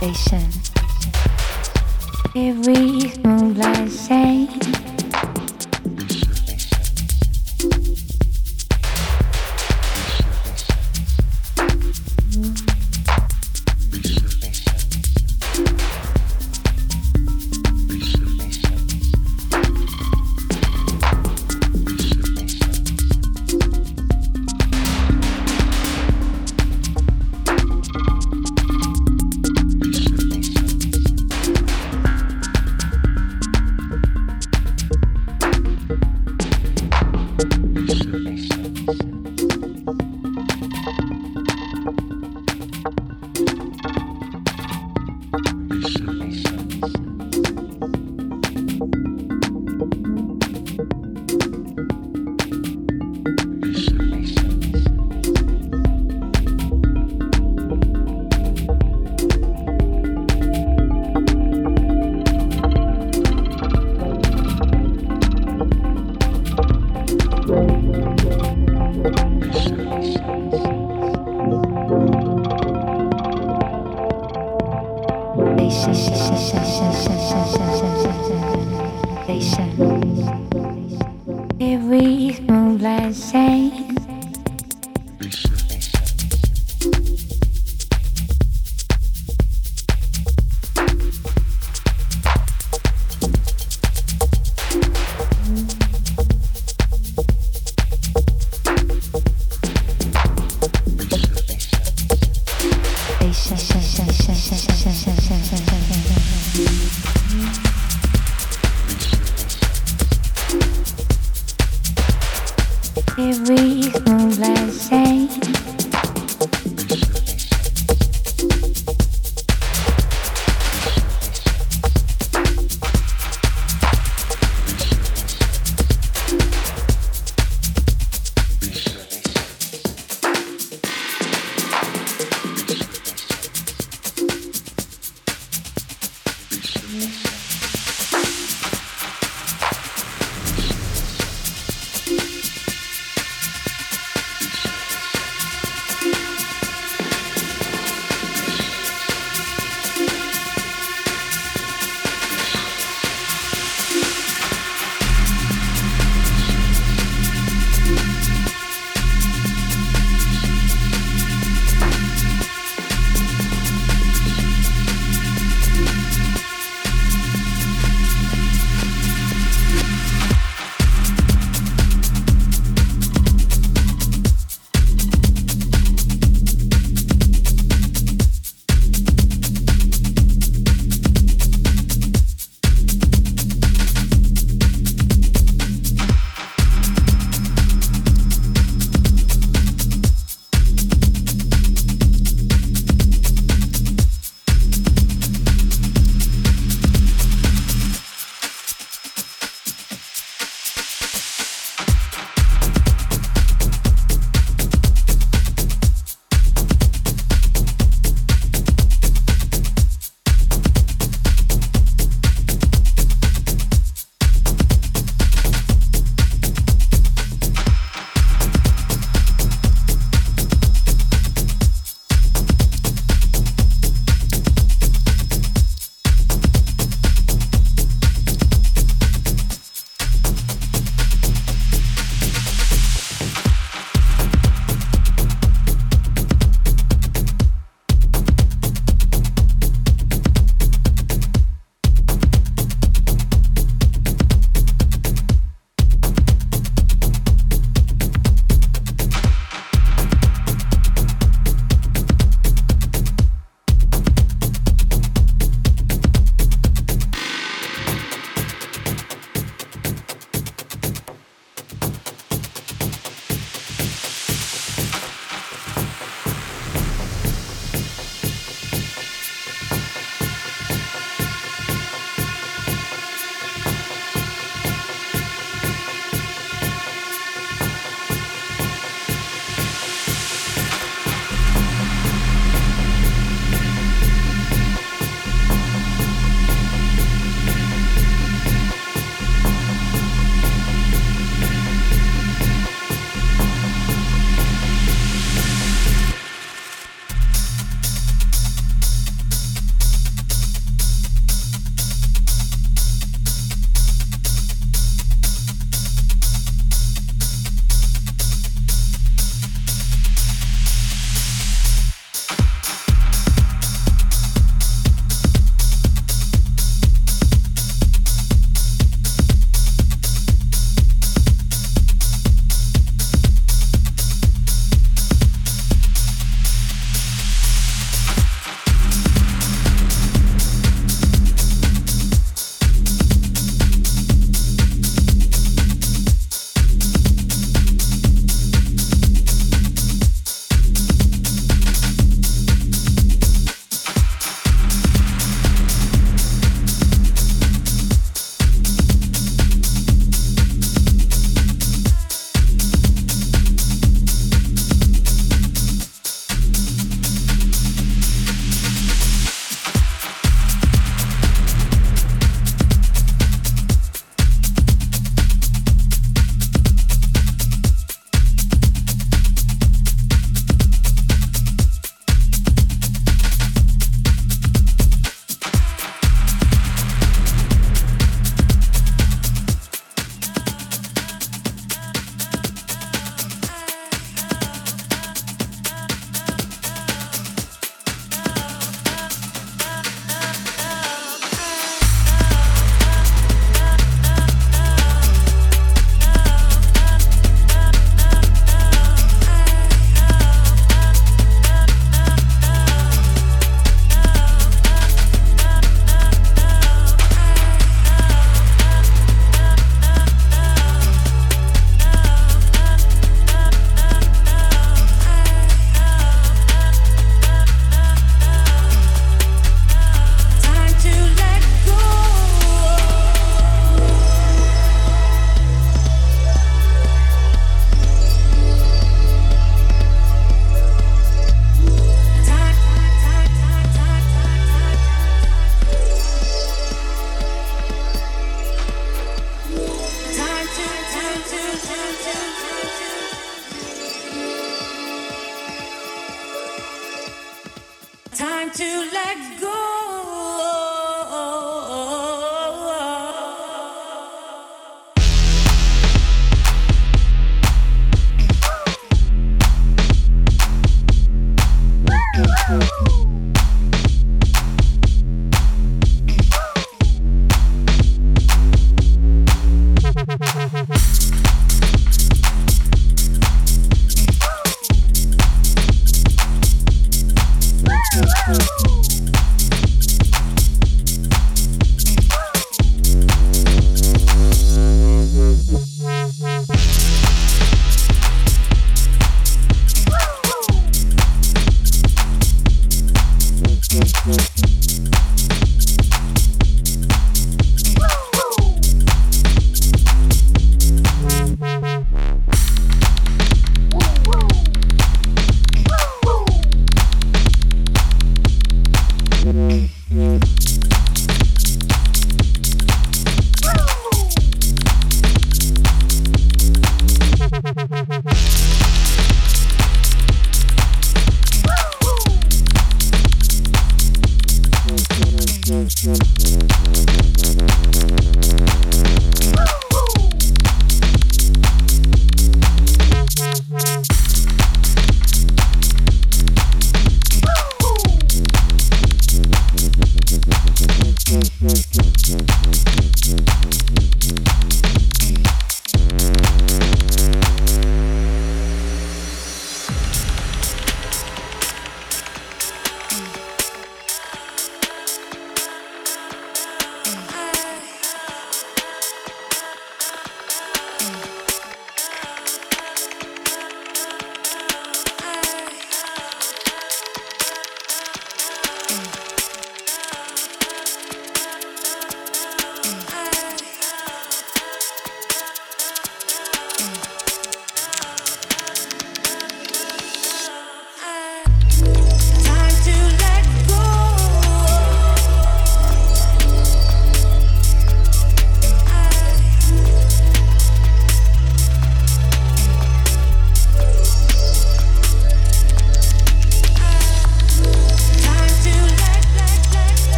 station. Every moonlight line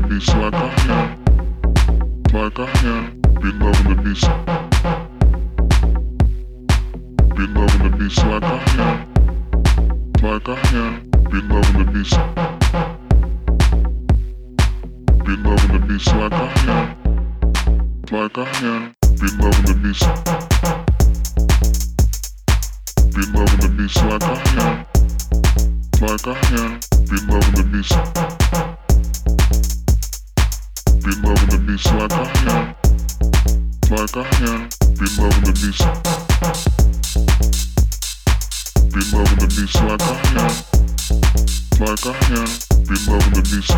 menebis langkahnya Langkahnya Pintar menebis Pintar menebis langkahnya Langkahnya Pintar menebis Pintar menebis langkahnya Langkahnya Pintar menebis Pintar menebis langkahnya Langkahnya Pintar menebis Beat love the beast langkahnya Langkahnya Beat love the beast Beat love the beast langkahnya Langkahnya Beat love the beast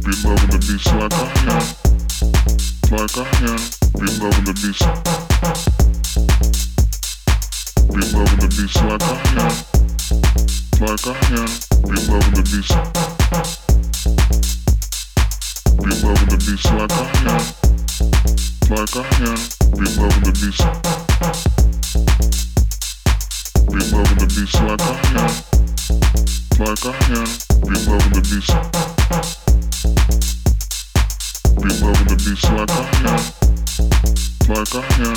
Beat love the langkahnya Langkahnya Beat love the beast langkahnya Langkahnya Beat love the like I am. Be loving the beats. like I am. Like I am. loving the beats. loving the beats like I am. Like I am. loving the beats. loving the beats like I am.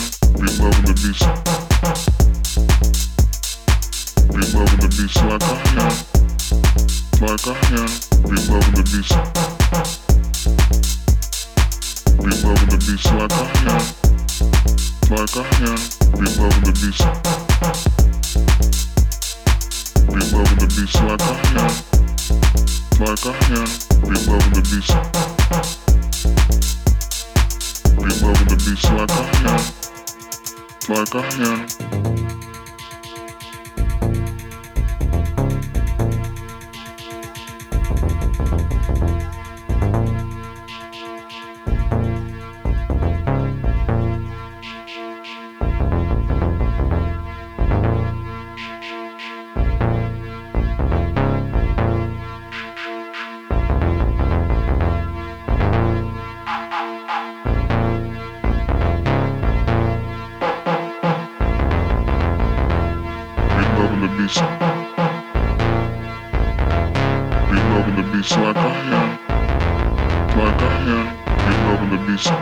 Like I am. loving the beats. We loving the beats like I am. Like I am. We loving the beats. We loving the beats like I am. Like I am. We loving the beats. We loving the beats like I am. Like I am. bisa Bila benar bisa langkahnya Langkahnya Bila benar bisa